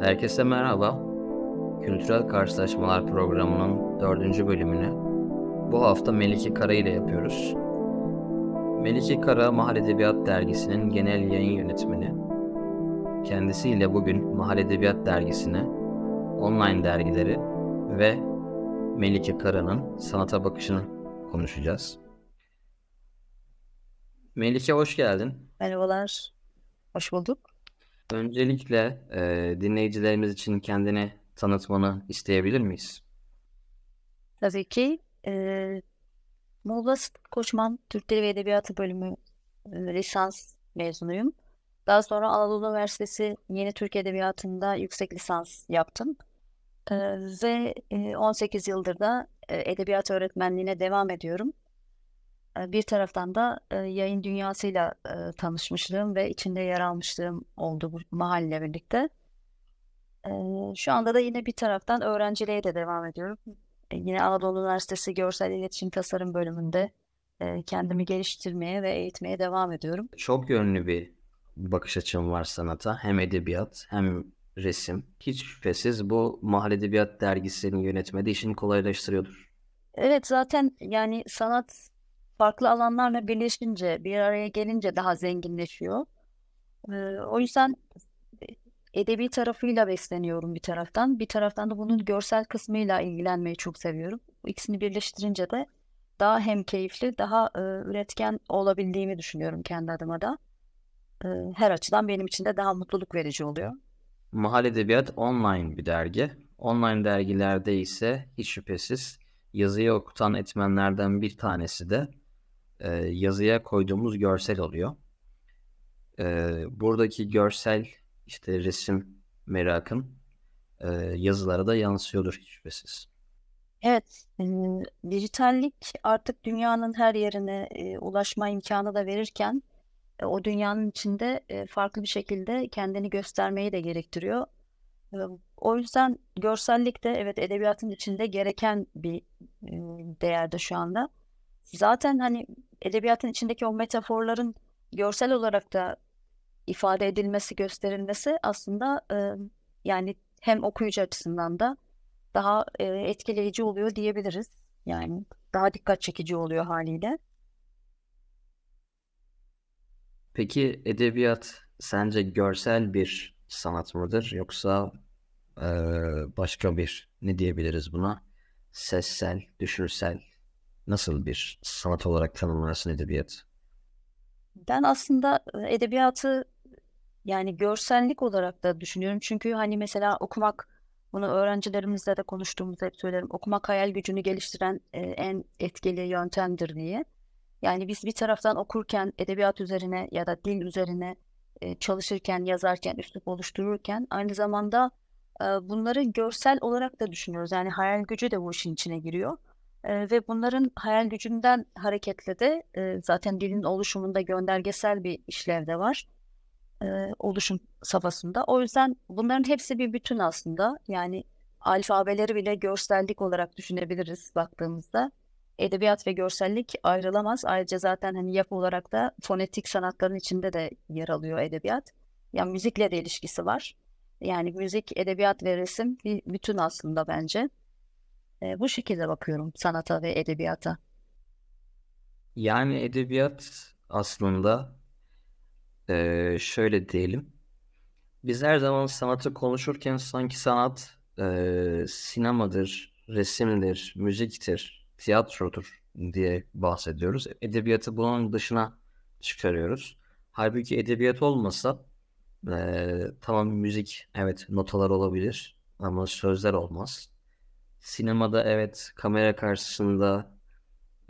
Herkese merhaba. Kültürel Karşılaşmalar programının dördüncü bölümünü bu hafta Melike Kara ile yapıyoruz. Melike Kara, Mahal Edebiyat Dergisi'nin genel yayın yönetmeni. Kendisiyle bugün Mahal Edebiyat Dergisi'ni, online dergileri ve Melike Kara'nın sanata bakışını konuşacağız. Melike hoş geldin. Merhabalar, hoş bulduk. Öncelikle e, dinleyicilerimiz için kendini tanıtmanı isteyebilir miyiz? Tabii ki. E, Muğla Koçman Türk Dili ve Edebiyatı bölümü e, lisans mezunuyum. Daha sonra Anadolu Üniversitesi Yeni Türk Edebiyatı'nda yüksek lisans yaptım. E, ve e, 18 yıldır da e, edebiyat öğretmenliğine devam ediyorum. Bir taraftan da yayın dünyasıyla tanışmışlığım ve içinde yer almışlığım oldu bu mahalle birlikte. Şu anda da yine bir taraftan öğrenciliğe de devam ediyorum. Yine Anadolu Üniversitesi Görsel İletişim Tasarım bölümünde kendimi geliştirmeye ve eğitmeye devam ediyorum. Çok yönlü bir bakış açım var sanata. Hem edebiyat hem resim. Hiç şüphesiz bu Mahal Edebiyat Dergisi'nin yönetmedi işini kolaylaştırıyordur. Evet zaten yani sanat farklı alanlarla birleşince, bir araya gelince daha zenginleşiyor. Ee, o yüzden edebi tarafıyla besleniyorum bir taraftan. Bir taraftan da bunun görsel kısmıyla ilgilenmeyi çok seviyorum. İkisini birleştirince de daha hem keyifli, daha e, üretken olabildiğimi düşünüyorum kendi adıma da. E, her açıdan benim için de daha mutluluk verici oluyor. Mahal Edebiyat online bir dergi. Online dergilerde ise hiç şüphesiz yazıyı okutan etmenlerden bir tanesi de e, yazıya koyduğumuz görsel oluyor. E, buradaki görsel işte resim merakın e, yazılara da yansıyordur hiç şüphesiz. Evet, e, dijitallik artık dünyanın her yerine e, ulaşma imkanı da verirken e, o dünyanın içinde e, farklı bir şekilde kendini göstermeyi de gerektiriyor. E, o yüzden görsellik de evet edebiyatın içinde gereken bir e, değerde şu anda. Zaten hani edebiyatın içindeki o metaforların görsel olarak da ifade edilmesi, gösterilmesi aslında e, yani hem okuyucu açısından da daha e, etkileyici oluyor diyebiliriz. Yani daha dikkat çekici oluyor haliyle. Peki edebiyat sence görsel bir sanat mıdır yoksa e, başka bir ne diyebiliriz buna? Sessel, düşünsel nasıl bir sanat olarak tanımlarsın edebiyat? Ben aslında edebiyatı yani görsellik olarak da düşünüyorum. Çünkü hani mesela okumak, bunu öğrencilerimizle de konuştuğumuzda hep söylerim. Okumak hayal gücünü geliştiren e, en etkili yöntemdir diye. Yani biz bir taraftan okurken edebiyat üzerine ya da dil üzerine e, çalışırken, yazarken, üslup oluştururken aynı zamanda e, bunları görsel olarak da düşünüyoruz. Yani hayal gücü de bu işin içine giriyor. Ve bunların hayal gücünden hareketle de e, zaten dilin oluşumunda göndergesel bir işlev de var. E, oluşum safhasında. O yüzden bunların hepsi bir bütün aslında. Yani alfabeleri bile görsellik olarak düşünebiliriz baktığımızda. Edebiyat ve görsellik ayrılamaz. Ayrıca zaten hani yapı olarak da fonetik sanatların içinde de yer alıyor edebiyat. Yani müzikle de ilişkisi var. Yani müzik, edebiyat ve resim bir bütün aslında bence. E, bu şekilde bakıyorum sanata ve edebiyata. Yani edebiyat aslında e, şöyle diyelim. Biz her zaman sanatı konuşurken sanki sanat e, sinemadır, resimdir, müziktir, tiyatrodur diye bahsediyoruz. Edebiyatı bunun dışına çıkarıyoruz. Halbuki edebiyat olmasa e, tamam müzik evet notalar olabilir ama sözler olmaz. Sinemada evet kamera karşısında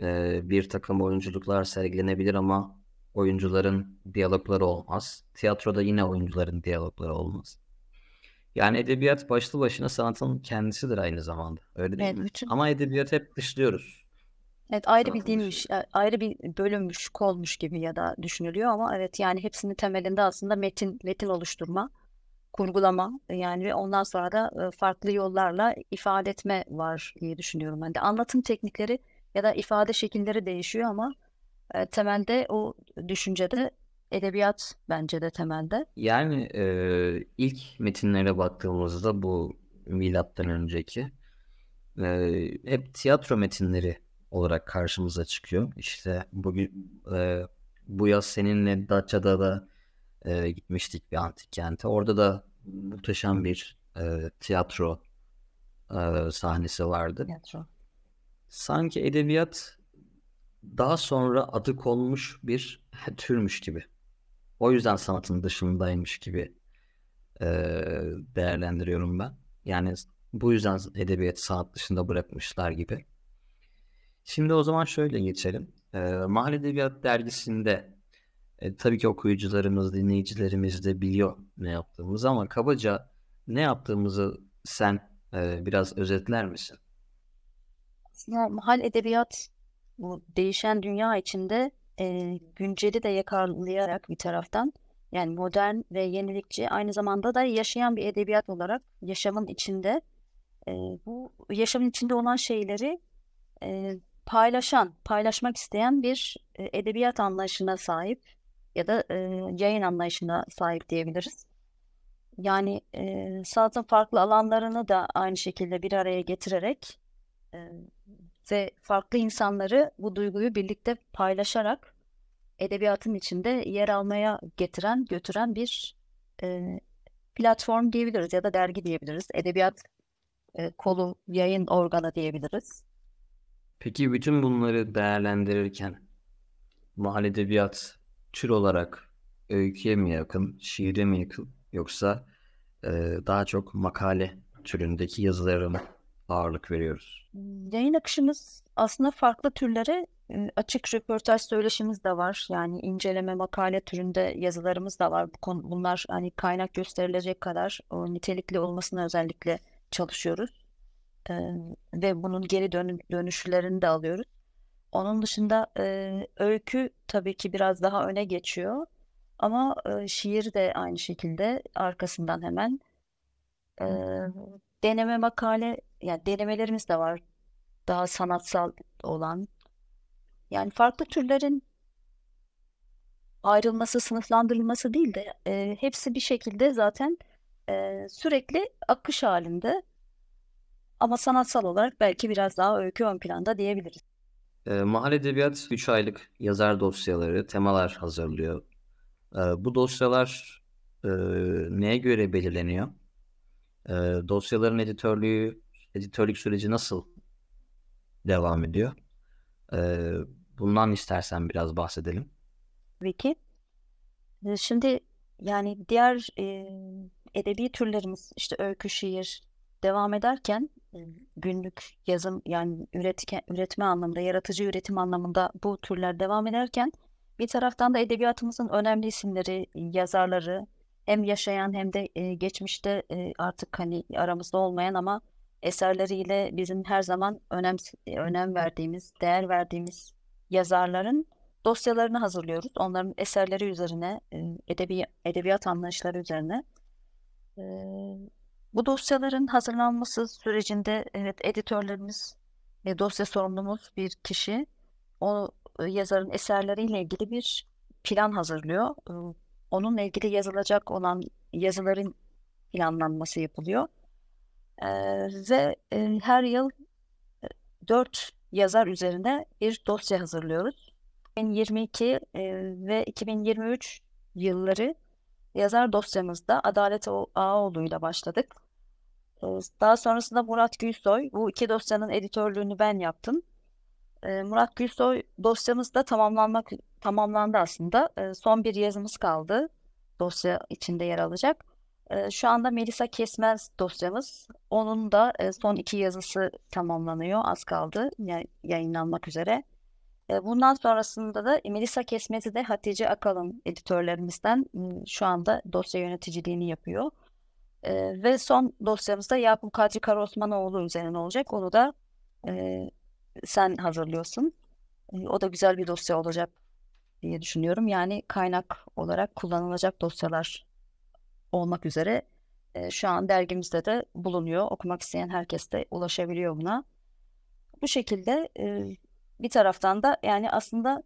e, bir takım oyunculuklar sergilenebilir ama oyuncuların diyalogları olmaz. Tiyatroda yine oyuncuların diyalogları olmaz. Yani edebiyat başlı başına sanatın kendisidir aynı zamanda. Öyle değil Evet, mi? bütün Ama edebiyat hep dışlıyoruz evet ayrı bir sanatın dilmiş, dışında. e, ayrı bir bölünmüş, kolmuş gibi ya da düşünülüyor ama evet yani hepsinin temelinde aslında metin metin oluşturma, kurgulama e, yani ve ondan sonra da e, farklı yollarla ifade etme var diye düşünüyorum ben de. Anlatım teknikleri ya da ifade şekilleri değişiyor ama e, temelde o düşüncede edebiyat bence de temelde. Yani e, ilk metinlere baktığımızda bu milattan önceki e, hep tiyatro metinleri olarak karşımıza çıkıyor. İşte bugün e, bu yaz seninle Datça'da da e, gitmiştik bir antik kente. Orada da muhteşem bir e, tiyatro e, sahnesi vardı. Tiyatro. Sanki edebiyat daha sonra adı konmuş bir türmüş gibi. O yüzden sanatın dışındaymış gibi e, değerlendiriyorum ben. Yani bu yüzden edebiyat sanat dışında bırakmışlar gibi. Şimdi o zaman şöyle geçelim. E, Mahalle Edebiyat Dergisi'nde e, tabii ki okuyucularımız, dinleyicilerimiz de biliyor ne yaptığımızı ama kabaca ne yaptığımızı sen e, biraz özetler misin? Aslında mahal edebiyat bu değişen dünya içinde e, günceli de yakalayarak bir taraftan yani modern ve yenilikçi aynı zamanda da yaşayan bir edebiyat olarak yaşamın içinde e, bu yaşamın içinde olan şeyleri e, paylaşan, paylaşmak isteyen bir e, edebiyat anlayışına sahip ya da e, yayın anlayışına sahip diyebiliriz. Yani e, sanatın farklı alanlarını da aynı şekilde bir araya getirerek e, ve farklı insanları bu duyguyu birlikte paylaşarak edebiyatın içinde yer almaya getiren, götüren bir e, platform diyebiliriz ya da dergi diyebiliriz. Edebiyat e, kolu, yayın organı diyebiliriz. Peki bütün bunları değerlendirirken mahalle edebiyat tür olarak öyküye mi yakın, şiire mi yakın yoksa e, daha çok makale türündeki yazılara mı ağırlık veriyoruz? Yayın akışımız aslında farklı türlere açık röportaj söyleşimiz de var. Yani inceleme makale türünde yazılarımız da var. Bu konu, bunlar hani kaynak gösterilecek kadar o nitelikli olmasına özellikle çalışıyoruz. Ee, ve bunun geri dön dönüşlerini de alıyoruz. Onun dışında e, öykü tabii ki biraz daha öne geçiyor. Ama e, şiir de aynı şekilde arkasından hemen e, deneme makale yani denemelerimiz de var. Daha sanatsal olan. Yani farklı türlerin ayrılması, sınıflandırılması değil de e, hepsi bir şekilde zaten e, sürekli akış halinde. Ama sanatsal olarak belki biraz daha öykü ön planda diyebiliriz. E, Mahalle Edebiyat 3 aylık yazar dosyaları, temalar hazırlıyor. E, bu dosyalar e, neye göre belirleniyor? E, dosyaların editörlüğü, editörlük süreci nasıl devam ediyor? E, bundan istersen biraz bahsedelim. Tabii ki. E, şimdi yani diğer e, edebi türlerimiz işte öykü, şiir devam ederken günlük yazım yani üretken, üretme anlamında, yaratıcı üretim anlamında bu türler devam ederken bir taraftan da edebiyatımızın önemli isimleri, yazarları hem yaşayan hem de e, geçmişte e, artık hani aramızda olmayan ama eserleriyle bizim her zaman önem önem verdiğimiz, değer verdiğimiz yazarların dosyalarını hazırlıyoruz. Onların eserleri üzerine, e, edebi edebiyat anlayışları üzerine. E, bu dosyaların hazırlanması sürecinde evet editörlerimiz ve dosya sorumlumuz bir kişi o e, yazarın eserleriyle ilgili bir plan hazırlıyor. E, onunla ilgili yazılacak olan yazıların planlanması yapılıyor. Ee, ve e, her yıl e, dört yazar üzerine bir dosya hazırlıyoruz. 2022 e, ve 2023 yılları yazar dosyamızda Adalet Ağaoğlu ile başladık. Daha sonrasında Murat Gülsoy, bu iki dosyanın editörlüğünü ben yaptım. Murat Gülsoy dosyamız da tamamlanmak tamamlandı aslında. Son bir yazımız kaldı. Dosya içinde yer alacak. Şu anda Melisa Kesmez dosyamız. Onun da son iki yazısı tamamlanıyor. Az kaldı yayınlanmak üzere. Bundan sonrasında da Melisa Kesmez'i de Hatice Akalın editörlerimizden şu anda dosya yöneticiliğini yapıyor. E, ve son dosyamızda Yakup Kadri Karaosmanoğlu üzerine olacak. Onu da e, sen hazırlıyorsun. E, o da güzel bir dosya olacak diye düşünüyorum. Yani kaynak olarak kullanılacak dosyalar olmak üzere e, şu an dergimizde de bulunuyor. Okumak isteyen herkes de ulaşabiliyor buna. Bu şekilde e, bir taraftan da yani aslında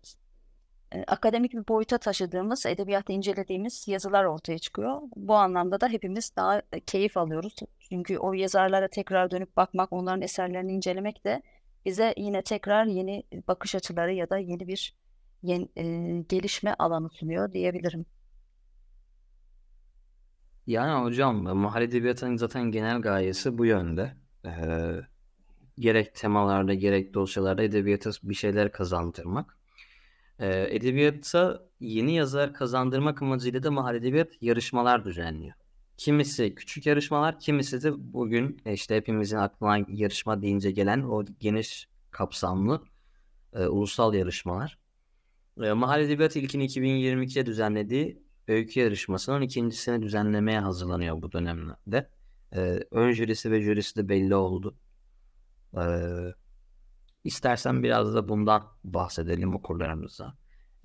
akademik bir boyuta taşıdığımız, edebiyatı incelediğimiz yazılar ortaya çıkıyor. Bu anlamda da hepimiz daha e, keyif alıyoruz. Çünkü o yazarlara tekrar dönüp bakmak, onların eserlerini incelemek de bize yine tekrar yeni bakış açıları ya da yeni bir yeni, e, gelişme alanı sunuyor diyebilirim. Yani hocam mahalle edebiyatının zaten genel gayesi bu yönde. Ee, gerek temalarda gerek dosyalarda edebiyata bir şeyler kazandırmak. Ee, edebiyata yeni yazar kazandırmak amacıyla da mahalle edebiyat yarışmalar düzenliyor. Kimisi küçük yarışmalar, kimisi de bugün işte hepimizin aklına yarışma deyince gelen o geniş kapsamlı e, ulusal yarışmalar. E, Mahalle Edebiyatı ilkini 2022'de düzenlediği öykü yarışmasının ikincisini düzenlemeye hazırlanıyor bu dönemde. E, ön jürisi ve jürisi de belli oldu. E, istersen biraz da bundan bahsedelim okurlarımıza.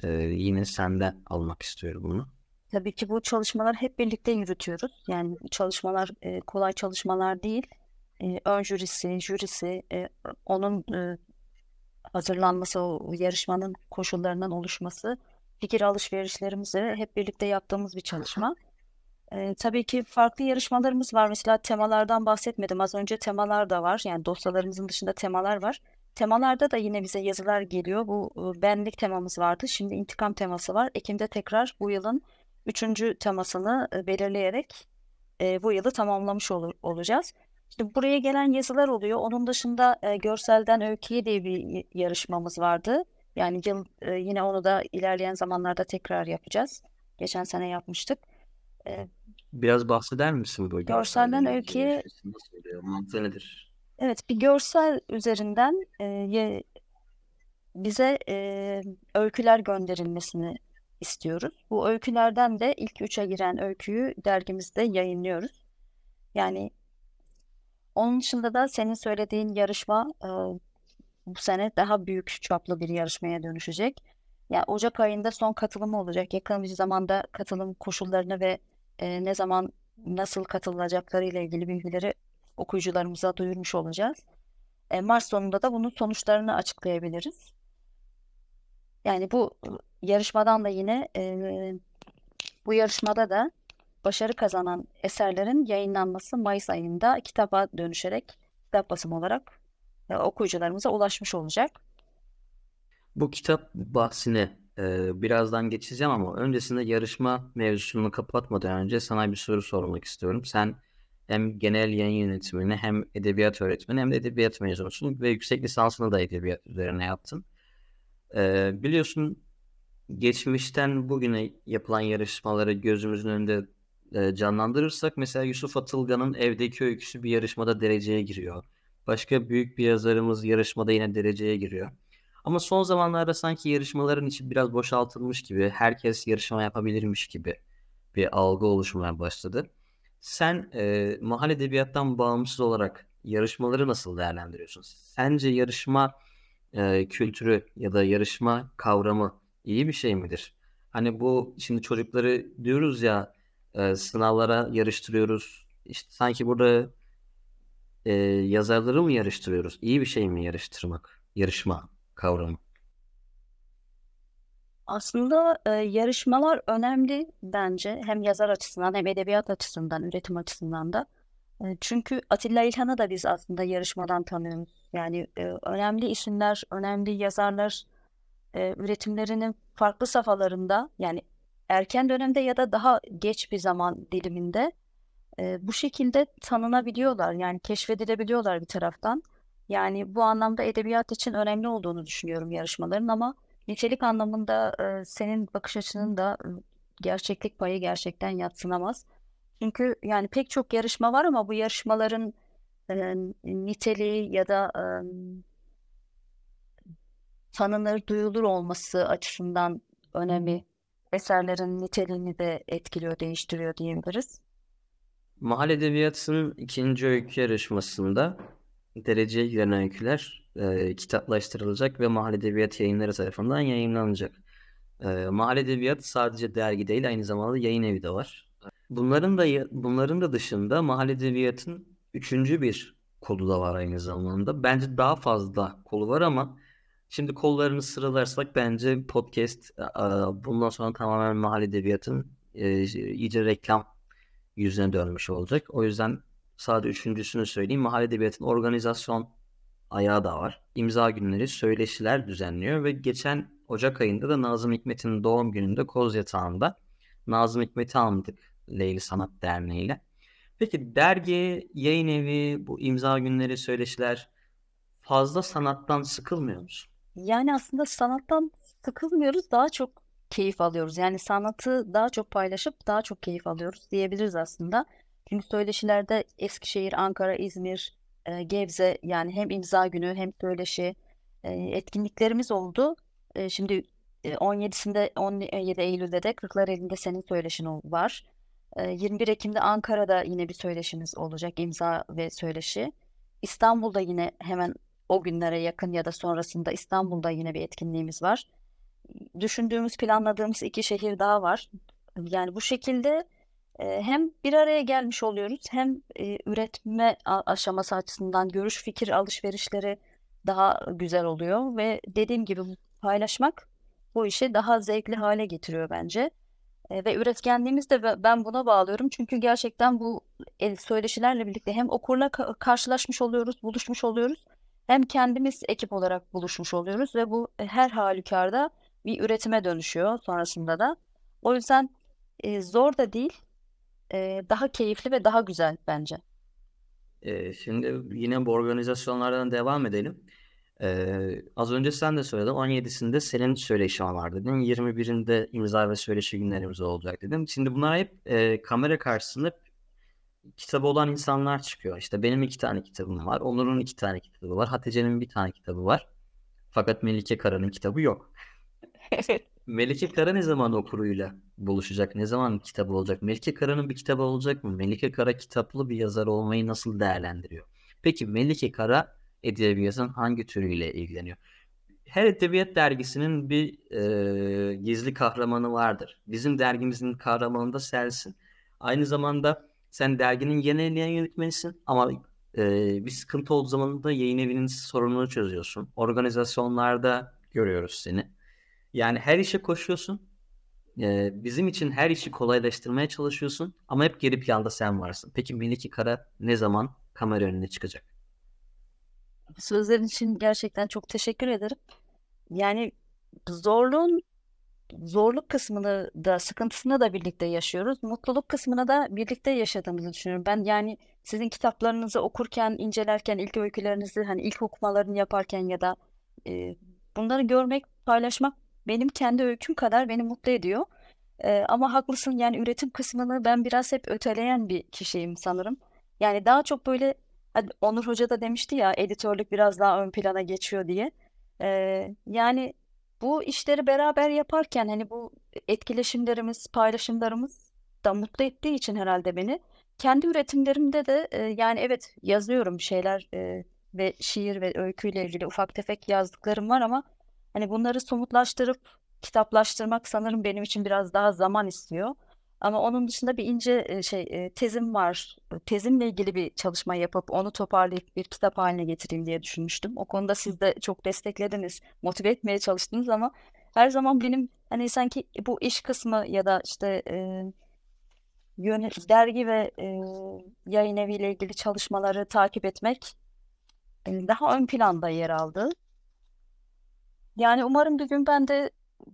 E, yine senden almak istiyorum bunu. Tabii ki bu çalışmalar hep birlikte yürütüyoruz. Yani çalışmalar e, kolay çalışmalar değil. E, ön jürisi, jürisi, e, onun e, hazırlanması, o yarışmanın koşullarından oluşması, fikir alışverişlerimizi hep birlikte yaptığımız bir çalışma. E, tabii ki farklı yarışmalarımız var. Mesela temalardan bahsetmedim. Az önce temalar da var. Yani dosyalarımızın dışında temalar var. Temalarda da yine bize yazılar geliyor. Bu e, benlik temamız vardı. Şimdi intikam teması var. Ekim'de tekrar bu yılın üçüncü temasını e, belirleyerek e, bu yılı tamamlamış ol olacağız. İşte buraya gelen yazılar oluyor. Onun dışında e, görselden öyküye diye bir yarışmamız vardı. Yani yıl e, yine onu da ilerleyen zamanlarda tekrar yapacağız. Geçen sene yapmıştık. E, Biraz bahseder misin bu görselden öyküye? Nasıl oluyor? Mantığı nedir? Evet, bir görsel üzerinden e, bize e, öyküler gönderilmesini istiyoruz. Bu öykülerden de ilk üçe giren öyküyü dergimizde yayınlıyoruz. Yani onun dışında da senin söylediğin yarışma e, bu sene daha büyük çaplı bir yarışmaya dönüşecek. Yani Ocak ayında son katılımı olacak. Yakın bir zamanda katılım koşullarını ve e, ne zaman nasıl katılacakları ile ilgili bilgileri okuyucularımıza duyurmuş olacağız. E, Mart sonunda da bunun sonuçlarını açıklayabiliriz. Yani bu yarışmadan da yine e, bu yarışmada da başarı kazanan eserlerin yayınlanması Mayıs ayında kitaba dönüşerek kitap basımı olarak e, okuyucularımıza ulaşmış olacak. Bu kitap bahsine e, birazdan geçeceğim ama öncesinde yarışma mevzusunu kapatmadan önce sana bir soru sormak istiyorum. Sen hem genel yayın yönetmeni hem edebiyat öğretmeni hem de edebiyat mezunusun ve yüksek lisansını da edebiyat üzerine yaptın. E, biliyorsun geçmişten bugüne yapılan yarışmaları gözümüzün önünde e, canlandırırsak mesela Yusuf Atılgan'ın Evdeki Öyküsü bir yarışmada dereceye giriyor. Başka büyük bir yazarımız yarışmada yine dereceye giriyor. Ama son zamanlarda sanki yarışmaların içi biraz boşaltılmış gibi, herkes yarışma yapabilirmiş gibi bir algı oluşmaya başladı. Sen e, mahalle edebiyattan bağımsız olarak yarışmaları nasıl değerlendiriyorsun? Sence yarışma e, kültürü ya da yarışma kavramı iyi bir şey midir? Hani bu şimdi çocukları diyoruz ya e, sınavlara yarıştırıyoruz. İşte sanki burada e, yazarları mı yarıştırıyoruz? İyi bir şey mi yarıştırmak? Yarışma kavramı. Aslında e, yarışmalar önemli bence hem yazar açısından hem edebiyat açısından, üretim açısından da. E, çünkü Atilla İlhan'ı da biz aslında yarışmadan tanıyoruz. Yani e, önemli isimler, önemli yazarlar e, üretimlerinin farklı safhalarında yani erken dönemde ya da daha geç bir zaman diliminde e, bu şekilde tanınabiliyorlar. Yani keşfedilebiliyorlar bir taraftan. Yani bu anlamda edebiyat için önemli olduğunu düşünüyorum yarışmaların ama nitelik anlamında e, senin bakış açının da gerçeklik payı gerçekten yatsınamaz. Çünkü yani pek çok yarışma var ama bu yarışmaların e, niteliği ya da e, tanınır, duyulur olması açısından önemi eserlerin niteliğini de etkiliyor, değiştiriyor diyebiliriz. Mahal Edebiyatı'nın ikinci öykü yarışmasında dereceye giren öyküler e, kitaplaştırılacak ve Mahal Edebiyat yayınları tarafından yayınlanacak. E, Mahal Edebiyat sadece dergi değil aynı zamanda yayın evi de var. Bunların da bunların da dışında Mahal Edebiyat'ın üçüncü bir kolu da var aynı zamanda. Bence daha fazla kolu var ama Şimdi kollarını sıralarsak bence podcast bundan sonra tamamen mahalle edebiyatın e, iyice reklam yüzüne dönmüş olacak. O yüzden sadece üçüncüsünü söyleyeyim. Mahalle edebiyatın organizasyon ayağı da var. İmza günleri, söyleşiler düzenliyor ve geçen Ocak ayında da Nazım Hikmet'in doğum gününde Koz Yatağı'nda Nazım Hikmet'i aldık Leyli Sanat Derneği ile. Peki dergi, yayın evi, bu imza günleri, söyleşiler fazla sanattan sıkılmıyor musun? Yani aslında sanattan sıkılmıyoruz, daha çok keyif alıyoruz. Yani sanatı daha çok paylaşıp daha çok keyif alıyoruz diyebiliriz aslında. Çünkü söyleşilerde Eskişehir, Ankara, İzmir, e, Gebze yani hem imza günü hem söyleşi e, etkinliklerimiz oldu. E, şimdi 17'sinde 17 Eylül'de de Kırklar elinde senin söyleşin var. 21 Ekim'de Ankara'da yine bir söyleşimiz olacak imza ve söyleşi. İstanbul'da yine hemen o günlere yakın ya da sonrasında İstanbul'da yine bir etkinliğimiz var. Düşündüğümüz, planladığımız iki şehir daha var. Yani bu şekilde hem bir araya gelmiş oluyoruz hem üretme aşaması açısından görüş fikir alışverişleri daha güzel oluyor ve dediğim gibi paylaşmak bu işi daha zevkli hale getiriyor bence. ve üretkenliğimiz de ben buna bağlıyorum. Çünkü gerçekten bu söyleşilerle birlikte hem okurla karşılaşmış oluyoruz, buluşmuş oluyoruz. Hem kendimiz ekip olarak buluşmuş oluyoruz ve bu e, her halükarda bir üretime dönüşüyor sonrasında da. O yüzden zor da değil, daha keyifli ve daha güzel bence. şimdi yine bu organizasyonlardan devam edelim. Ee, az önce sen de söyledin 17'sinde senin söyleşin var dedin. 21'inde imza ve söyleşi günlerimiz olacak dedim. Şimdi bunlar hep e, kamera karşısında kitabı olan insanlar çıkıyor. İşte benim iki tane kitabım var. Onur'un iki tane kitabı var. Hatice'nin bir tane kitabı var. Fakat Melike Kara'nın kitabı yok. Melike Kara ne zaman okuruyla buluşacak? Ne zaman kitabı olacak? Melike Kara'nın bir kitabı olacak mı? Melike Kara kitaplı bir yazar olmayı nasıl değerlendiriyor? Peki Melike Kara edebiyatın hangi türüyle ilgileniyor? Her edebiyat dergisinin bir e, gizli kahramanı vardır. Bizim dergimizin kahramanı da sensin. Aynı zamanda sen derginin genel yayın yönetmenisin ama e, bir sıkıntı olduğu zaman da yayın evinin sorununu çözüyorsun. Organizasyonlarda görüyoruz seni. Yani her işe koşuyorsun. E, bizim için her işi kolaylaştırmaya çalışıyorsun ama hep geri planda sen varsın. Peki Melike Kara ne zaman kamera önüne çıkacak? Sözlerin için gerçekten çok teşekkür ederim. Yani zorluğun zorluk kısmını da sıkıntısını da birlikte yaşıyoruz. Mutluluk kısmını da birlikte yaşadığımızı düşünüyorum. Ben yani sizin kitaplarınızı okurken, incelerken, ilk öykülerinizi hani ilk okumalarını yaparken ya da e, bunları görmek, paylaşmak benim kendi öyküm kadar beni mutlu ediyor. E, ama haklısın yani üretim kısmını ben biraz hep öteleyen bir kişiyim sanırım. Yani daha çok böyle Hadi Onur Hoca da demişti ya editörlük biraz daha ön plana geçiyor diye. Ee, yani bu işleri beraber yaparken hani bu etkileşimlerimiz, paylaşımlarımız da mutlu ettiği için herhalde beni. Kendi üretimlerimde de e, yani evet yazıyorum şeyler e, ve şiir ve öyküyle ilgili ufak tefek yazdıklarım var ama hani bunları somutlaştırıp kitaplaştırmak sanırım benim için biraz daha zaman istiyor. Ama onun dışında bir ince şey tezim var. Tezimle ilgili bir çalışma yapıp onu toparlayıp bir kitap haline getireyim diye düşünmüştüm. O konuda siz de çok desteklediniz, motive etmeye çalıştınız ama her zaman benim hani sanki bu iş kısmı ya da işte e, yöne, dergi ve e, yayın eviyle ilgili çalışmaları takip etmek e, daha ön planda yer aldı. Yani umarım bir gün ben de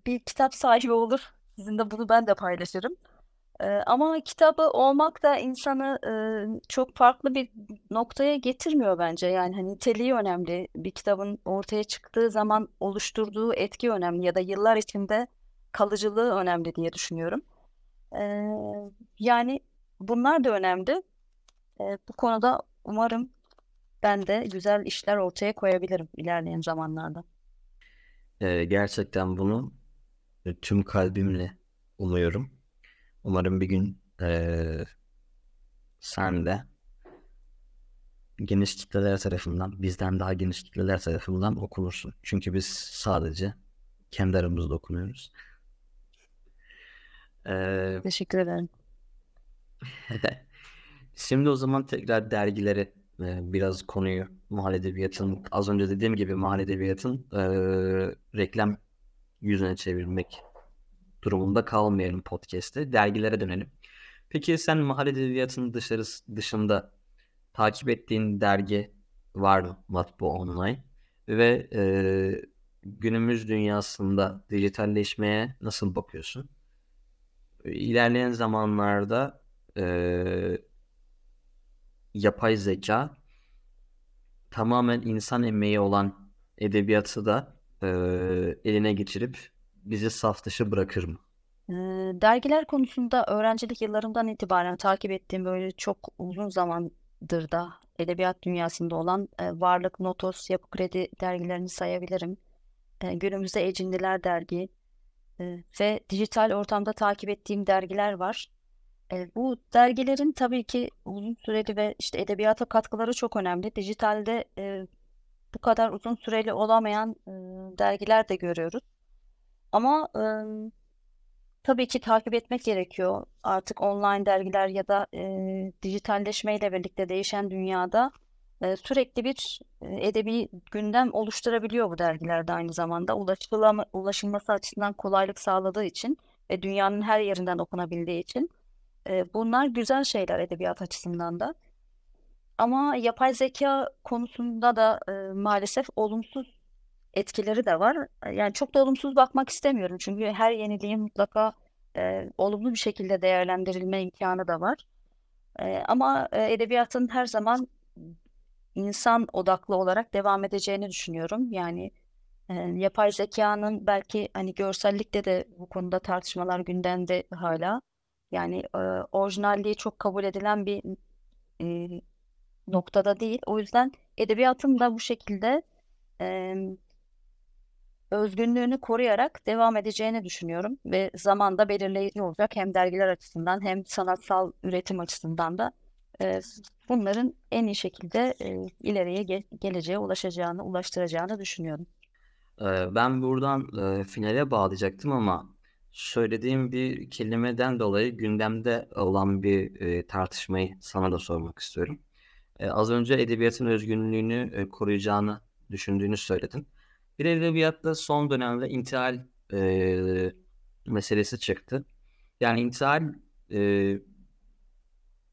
bir kitap sahibi olur. Sizinle bunu ben de paylaşırım ama kitabı olmak da insanı çok farklı bir noktaya getirmiyor bence. Yani hani niteliği önemli. Bir kitabın ortaya çıktığı zaman oluşturduğu etki önemli ya da yıllar içinde kalıcılığı önemli diye düşünüyorum. yani bunlar da önemli. bu konuda umarım ben de güzel işler ortaya koyabilirim ilerleyen zamanlarda. Gerçekten bunu tüm kalbimle umuyorum. Umarım bir gün ee, sen de geniş kitleler tarafından, bizden daha geniş kitleler tarafından okunursun. Çünkü biz sadece kendi aramızda okunuyoruz. Ee, Teşekkür ederim. Şimdi o zaman tekrar dergileri e, biraz konuyu mahal edebiyatın az önce dediğim gibi mahal edebiyatın e, reklam yüzüne çevirmek durumunda kalmayalım podcast'te. Dergilere dönelim. Peki sen mahal edebiyatının dışarı, dışında takip ettiğin dergi var mı Matbu Online? Ve e, günümüz dünyasında dijitalleşmeye nasıl bakıyorsun? İlerleyen zamanlarda e, yapay zeka tamamen insan emeği olan edebiyatı da e, eline geçirip bizi saf dışı bırakır mı? Dergiler konusunda öğrencilik yıllarımdan itibaren takip ettiğim böyle çok uzun zamandır da edebiyat dünyasında olan e, Varlık, Notos, Yapı Kredi dergilerini sayabilirim. E, günümüzde Ecinliler Dergi e, ve dijital ortamda takip ettiğim dergiler var. E, bu dergilerin tabii ki uzun süreli ve işte edebiyata katkıları çok önemli. Dijitalde e, bu kadar uzun süreli olamayan e, dergiler de görüyoruz. Ama e, tabii ki takip etmek gerekiyor. Artık online dergiler ya da e, dijitalleşmeyle birlikte değişen dünyada e, sürekli bir e, edebi gündem oluşturabiliyor bu dergilerde aynı zamanda. Ulaşılama, ulaşılması açısından kolaylık sağladığı için ve dünyanın her yerinden okunabildiği için. E, bunlar güzel şeyler edebiyat açısından da. Ama yapay zeka konusunda da e, maalesef olumsuz etkileri de var. Yani çok da olumsuz bakmak istemiyorum. Çünkü her yeniliğin mutlaka e, olumlu bir şekilde değerlendirilme imkanı da var. E, ama e, edebiyatın her zaman insan odaklı olarak devam edeceğini düşünüyorum. Yani e, yapay zekanın belki hani görsellikte de bu konuda tartışmalar gündemde hala. Yani e, orijinalliği çok kabul edilen bir e, noktada değil. O yüzden edebiyatın da bu şekilde e, özgünlüğünü koruyarak devam edeceğini düşünüyorum ve zamanda belirleyici olacak hem dergiler açısından hem sanatsal üretim açısından da e, bunların en iyi şekilde e, ileriye ge geleceğe ulaşacağını, ulaştıracağını düşünüyorum. Ben buradan e, finale bağlayacaktım ama söylediğim bir kelimeden dolayı gündemde olan bir e, tartışmayı sana da sormak istiyorum. E, az önce edebiyatın özgünlüğünü e, koruyacağını düşündüğünü söyledin. Bir edebiyatta son dönemde intihal e, meselesi çıktı. Yani intihal e,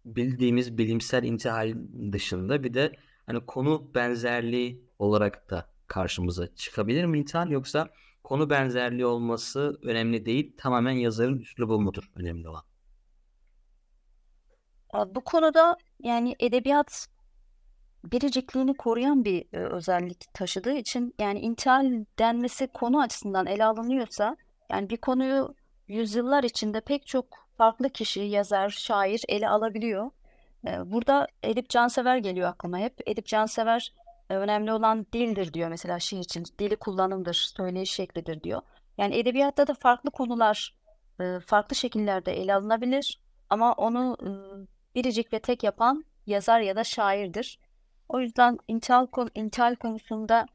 bildiğimiz bilimsel intihal dışında bir de hani konu benzerliği olarak da karşımıza çıkabilir mi intihal yoksa konu benzerliği olması önemli değil tamamen yazarın üslubu mudur önemli olan? Bu konuda yani edebiyat biricikliğini koruyan bir e, özellik taşıdığı için yani intihal denmesi konu açısından ele alınıyorsa yani bir konuyu yüzyıllar içinde pek çok farklı kişi, yazar, şair ele alabiliyor. E, burada Edip Cansever geliyor aklıma hep. Edip Cansever önemli olan dildir diyor mesela şiir için. Dili kullanımdır, söyleyiş şeklidir diyor. Yani edebiyatta da farklı konular e, farklı şekillerde ele alınabilir ama onu e, biricik ve tek yapan yazar ya da şairdir. O yüzden intihal, intihal konusunda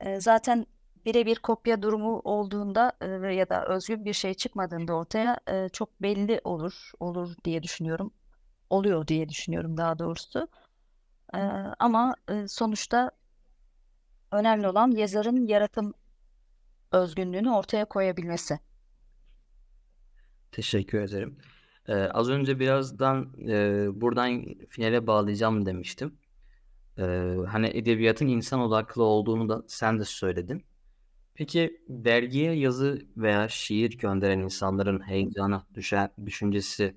e, zaten birebir kopya durumu olduğunda e, ya da özgün bir şey çıkmadığında ortaya e, çok belli olur olur diye düşünüyorum. Oluyor diye düşünüyorum daha doğrusu. Ama sonuçta önemli olan yazarın yaratım özgünlüğünü ortaya koyabilmesi. Teşekkür ederim. Ee, az önce birazdan e, buradan finale bağlayacağım demiştim. Ee, hani edebiyatın insan odaklı olduğunu da sen de söyledin. Peki dergiye yazı veya şiir gönderen insanların heyecanı, düşen, düşüncesi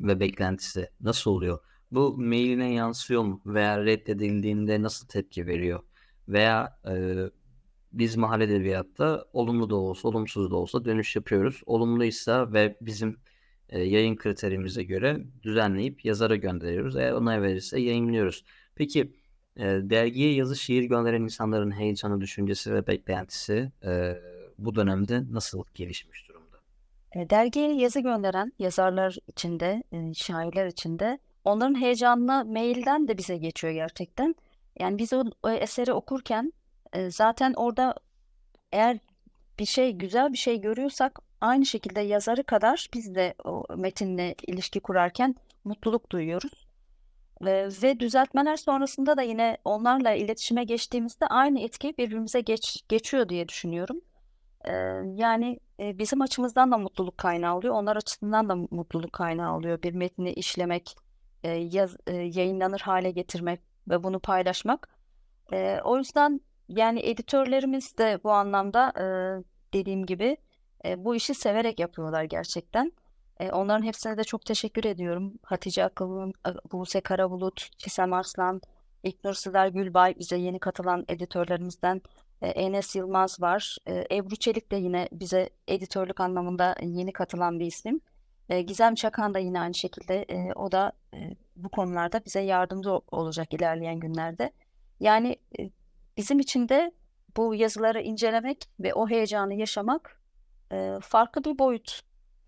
ve beklentisi nasıl oluyor? Bu mailine yansıyor mu? Veya reddedildiğinde nasıl tepki veriyor? Veya e, biz mahalle edebiyatta olumlu da olsa, olumsuz da olsa dönüş yapıyoruz. Olumluysa ve bizim e, yayın kriterimize göre düzenleyip yazara gönderiyoruz. Eğer ona verirse yayınlıyoruz. Peki e, dergiye yazı şiir gönderen insanların heyecanı, düşüncesi ve beklentisi e, bu dönemde nasıl gelişmiş durumda? E, dergiye yazı gönderen yazarlar içinde, e, şairler içinde onların heyecanına mailden de bize geçiyor gerçekten. Yani biz o, o eseri okurken e, zaten orada eğer bir şey güzel bir şey görüyorsak aynı şekilde yazarı kadar biz de o metinle ilişki kurarken mutluluk duyuyoruz. Eee, ve düzeltmeler sonrasında da yine onlarla iletişime geçtiğimizde aynı etki birbirimize geç geçiyor diye düşünüyorum. Eee, yani, eee, bizim açımızdan da mutluluk kaynağı oluyor, onlar açısından da mutluluk kaynağı oluyor. Bir metni işlemek, eee, yaz eee, yayınlanır hale getirmek ve bunu paylaşmak. Eee, o yüzden, yani, editörlerimiz de bu anlamda, eee, dediğim gibi, eee, bu işi severek yapıyorlar gerçekten. Eee, onların hepsine de çok teşekkür ediyorum. Hatice Akıllı, Buse Karabulut, Çisem Arslan, İlknur Sılar Gülbay bize yeni katılan editörlerimizden, eee, Enes Yılmaz var. Eee, Ebru Çelik de yine bize editörlük anlamında yeni katılan bir isim. Eee, Gizem Çakan da yine aynı şekilde, eee, o da, eee, bu konularda bize yardımcı olacak ilerleyen günlerde. Yani, eee, bizim için de bu yazıları incelemek ve o heyecanı yaşamak, eee, farklı bir boyut.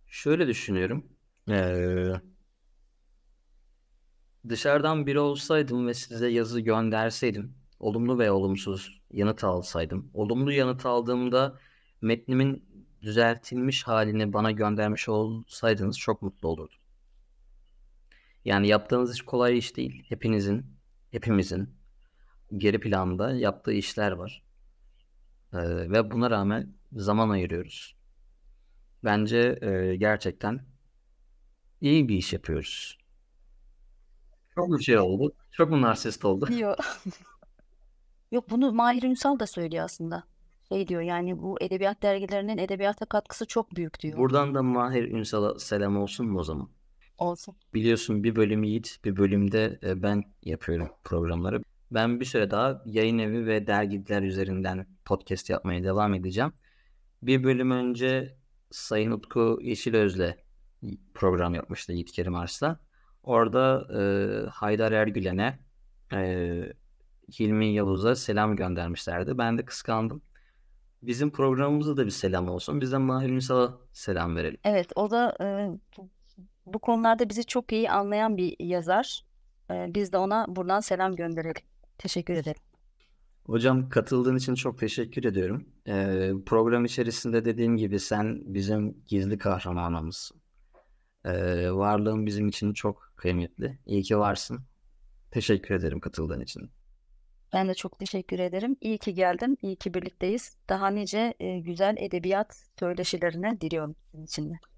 Şöyle düşünüyorum. Eee dışarıdan biri olsaydım ve size yazı gönderseydim, olumlu veya olumsuz yanıt alsaydım, olumlu yanıt aldığımda metnimin düzeltilmiş halini bana göndermiş olsaydınız çok mutlu olurdum. Yani yaptığınız iş kolay iş değil. Hepinizin, hepimizin geri planda yaptığı işler var. Ee, ve buna rağmen zaman ayırıyoruz. Bence e, gerçekten iyi bir iş yapıyoruz. Çok bir şey oldu. Çok mu narsist oldu? Yok. Yok bunu Mahir Ünsal da söylüyor aslında. Şey diyor yani bu edebiyat dergilerinin edebiyata katkısı çok büyük diyor. Buradan da Mahir Ünsal'a selam olsun mu o zaman? Olsun. Biliyorsun bir bölüm Yiğit, bir bölümde e, ben yapıyorum programları. Ben bir süre daha yayın evi ve dergiler üzerinden podcast yapmaya devam edeceğim. Bir bölüm önce Sayın Utku Yeşilöz'le program yapmıştı Yiğit Kerim Arslan. Orada e, Haydar Ergülen'e e, Hilmi Yavuz'a selam göndermişlerdi. Ben de kıskandım. Bizim programımıza da bir selam olsun. Biz de Mahir Ünsal'a selam verelim. Evet o da e, bu konularda bizi çok iyi anlayan bir yazar. E, biz de ona buradan selam gönderelim. Teşekkür ederim. Hocam katıldığın için çok teşekkür ediyorum. Ee, program içerisinde dediğim gibi sen bizim gizli kahramanımızsın. Ee, varlığın bizim için çok kıymetli. İyi ki varsın. Teşekkür ederim katıldığın için. Ben de çok teşekkür ederim. İyi ki geldin, iyi ki birlikteyiz. Daha nice e, güzel edebiyat söyleşilerine diliyorum sizin için de.